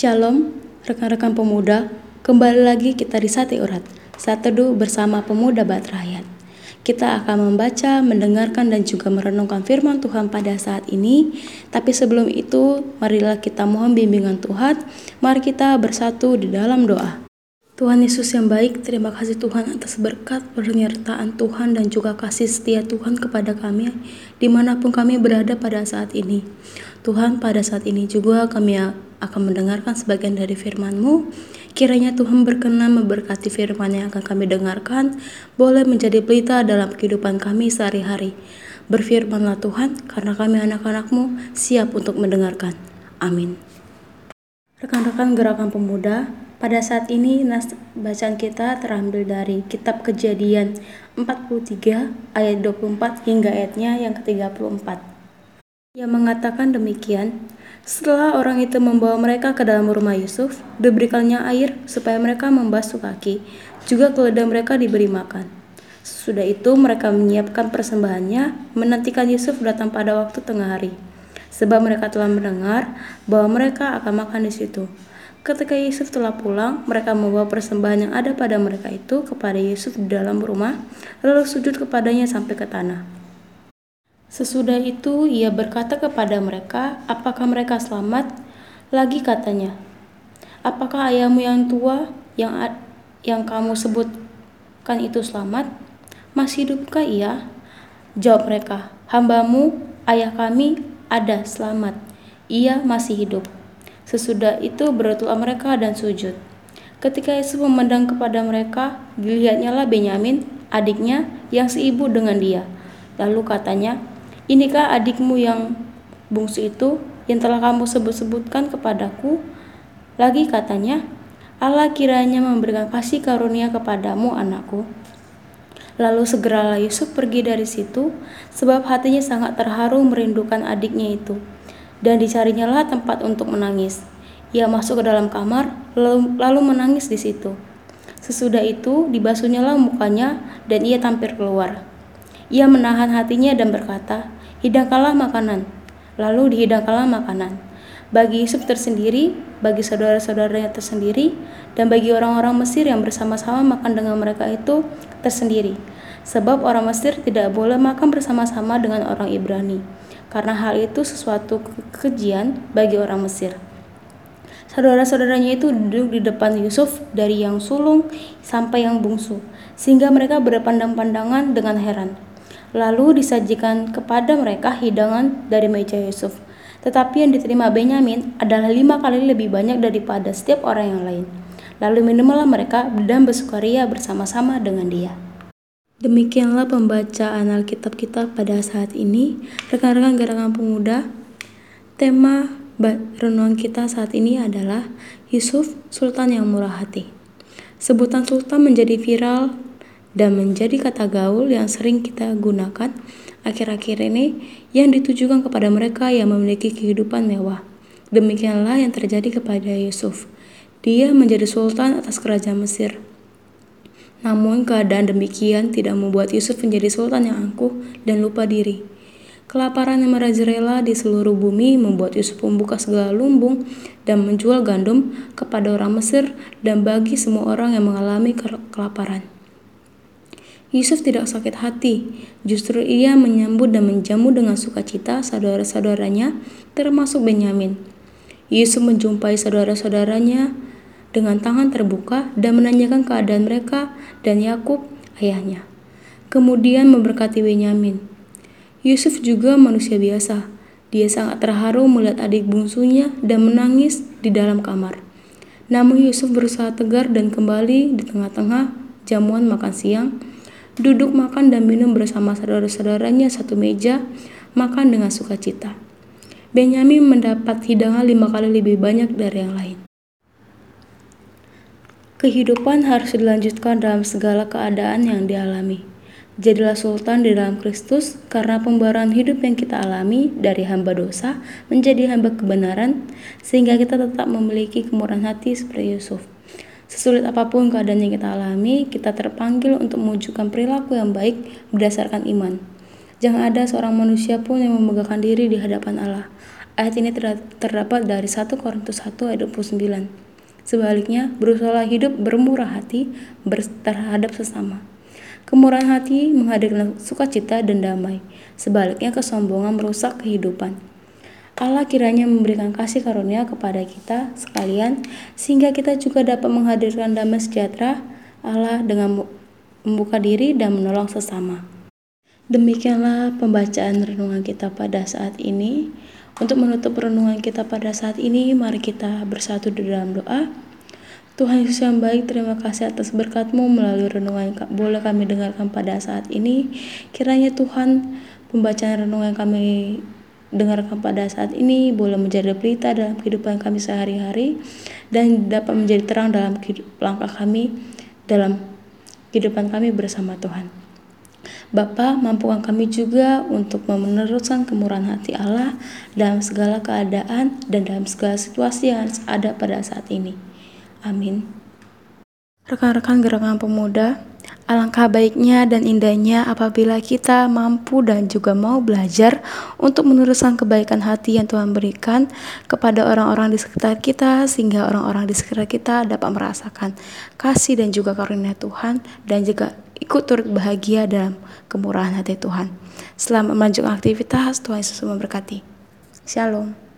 Shalom, rekan-rekan pemuda. Kembali lagi kita di Sate Urat, saat teduh bersama pemuda Bat Rakyat. Kita akan membaca, mendengarkan, dan juga merenungkan firman Tuhan pada saat ini. Tapi sebelum itu, marilah kita mohon bimbingan Tuhan. Mari kita bersatu di dalam doa. Tuhan Yesus yang baik, terima kasih Tuhan atas berkat penyertaan Tuhan dan juga kasih setia Tuhan kepada kami di mana pun kami berada pada saat ini. Tuhan pada saat ini juga kami akan mendengarkan sebagian dari firman-Mu. Kiranya Tuhan berkenan memberkati firman yang akan kami dengarkan, boleh menjadi pelita dalam kehidupan kami sehari-hari. Berfirmanlah Tuhan, karena kami anak-anak-Mu siap untuk mendengarkan. Amin. Rekan-rekan gerakan pemuda, pada saat ini nas bacaan kita terambil dari kitab Kejadian 43 ayat 24 hingga ayatnya yang ke-34. Yang mengatakan demikian, setelah orang itu membawa mereka ke dalam rumah Yusuf, diberikannya air supaya mereka membasuh kaki, juga keledai mereka diberi makan. Sesudah itu mereka menyiapkan persembahannya, menantikan Yusuf datang pada waktu tengah hari. Sebab mereka telah mendengar bahwa mereka akan makan di situ. Ketika Yusuf telah pulang, mereka membawa persembahan yang ada pada mereka itu kepada Yusuf di dalam rumah, lalu sujud kepadanya sampai ke tanah. Sesudah itu ia berkata kepada mereka, apakah mereka selamat? Lagi katanya, apakah ayahmu yang tua yang yang kamu sebutkan itu selamat? Masih hidupkah ia? Jawab mereka, hambamu, ayah kami, ada selamat. Ia masih hidup. Sesudah itu berdoa mereka dan sujud. Ketika Yesus memandang kepada mereka, dilihatnya lah Benyamin, adiknya yang seibu dengan dia. Lalu katanya, Inikah adikmu yang bungsu itu yang telah kamu sebut-sebutkan kepadaku? Lagi katanya, Allah kiranya memberikan kasih karunia kepadamu anakku. Lalu segeralah Yusuf pergi dari situ, sebab hatinya sangat terharu merindukan adiknya itu dan dicarinya lah tempat untuk menangis. Ia masuk ke dalam kamar, lalu, menangis di situ. Sesudah itu, dibasuhnya lah mukanya, dan ia tampil keluar. Ia menahan hatinya dan berkata, Hidangkanlah makanan. Lalu dihidangkanlah makanan. Bagi Yusuf tersendiri, bagi saudara-saudaranya tersendiri, dan bagi orang-orang Mesir yang bersama-sama makan dengan mereka itu tersendiri. Sebab orang Mesir tidak boleh makan bersama-sama dengan orang Ibrani karena hal itu sesuatu kekejian bagi orang Mesir. Saudara-saudaranya itu duduk di depan Yusuf dari yang sulung sampai yang bungsu, sehingga mereka berpandang-pandangan dengan heran. Lalu disajikan kepada mereka hidangan dari meja Yusuf. Tetapi yang diterima Benyamin adalah lima kali lebih banyak daripada setiap orang yang lain. Lalu minumlah mereka dan bersukaria bersama-sama dengan dia. Demikianlah pembacaan Alkitab kita pada saat ini. Rekan-rekan gerakan pemuda, tema renungan kita saat ini adalah Yusuf, Sultan yang murah hati. Sebutan sultan menjadi viral dan menjadi kata gaul yang sering kita gunakan akhir-akhir ini yang ditujukan kepada mereka yang memiliki kehidupan mewah. Demikianlah yang terjadi kepada Yusuf. Dia menjadi sultan atas kerajaan Mesir namun keadaan demikian tidak membuat Yusuf menjadi sultan yang angkuh dan lupa diri. Kelaparan yang merajalela di seluruh bumi membuat Yusuf membuka segala lumbung dan menjual gandum kepada orang Mesir dan bagi semua orang yang mengalami kelaparan. Yusuf tidak sakit hati, justru ia menyambut dan menjamu dengan sukacita saudara-saudaranya, termasuk Benyamin. Yusuf menjumpai saudara-saudaranya dengan tangan terbuka dan menanyakan keadaan mereka dan Yakub ayahnya. Kemudian memberkati Benyamin. Yusuf juga manusia biasa. Dia sangat terharu melihat adik bungsunya dan menangis di dalam kamar. Namun Yusuf berusaha tegar dan kembali di tengah-tengah jamuan makan siang, duduk makan dan minum bersama saudara-saudaranya satu meja, makan dengan sukacita. Benyamin mendapat hidangan lima kali lebih banyak dari yang lain. Kehidupan harus dilanjutkan dalam segala keadaan yang dialami. Jadilah sultan di dalam Kristus karena pembaruan hidup yang kita alami dari hamba dosa menjadi hamba kebenaran sehingga kita tetap memiliki kemurahan hati seperti Yusuf. Sesulit apa pun keadaan yang kita alami, kita terpanggil untuk mewujudkan perilaku yang baik berdasarkan iman. Jangan ada seorang manusia pun yang memegahkan diri di hadapan Allah. Ayat ini terdapat dari 1 Korintus 1 ayat 29. Sebaliknya, berusaha hidup bermurah hati terhadap sesama. Kemurahan hati menghadirkan sukacita dan damai. Sebaliknya, kesombongan merusak kehidupan. Allah kiranya memberikan kasih karunia kepada kita sekalian, sehingga kita juga dapat menghadirkan damai sejahtera Allah dengan membuka diri dan menolong sesama. Demikianlah pembacaan renungan kita pada saat ini. Untuk menutup renungan kita pada saat ini, mari kita bersatu di dalam doa. Tuhan Yesus yang baik, terima kasih atas berkat-Mu melalui renungan yang boleh kami dengarkan pada saat ini. Kiranya Tuhan, pembacaan renungan yang kami dengarkan pada saat ini boleh menjadi berita dalam kehidupan kami sehari-hari dan dapat menjadi terang dalam langkah kami dalam kehidupan kami bersama Tuhan. Bapa, mampukan kami juga untuk meneruskan kemurahan hati Allah dalam segala keadaan dan dalam segala situasi yang ada pada saat ini. Amin. Rekan-rekan gerakan pemuda, alangkah baiknya dan indahnya apabila kita mampu dan juga mau belajar untuk meneruskan kebaikan hati yang Tuhan berikan kepada orang-orang di sekitar kita sehingga orang-orang di sekitar kita dapat merasakan kasih dan juga karunia Tuhan dan juga ikut turut bahagia dalam kemurahan hati Tuhan. Selamat melanjutkan aktivitas, Tuhan Yesus memberkati. Shalom.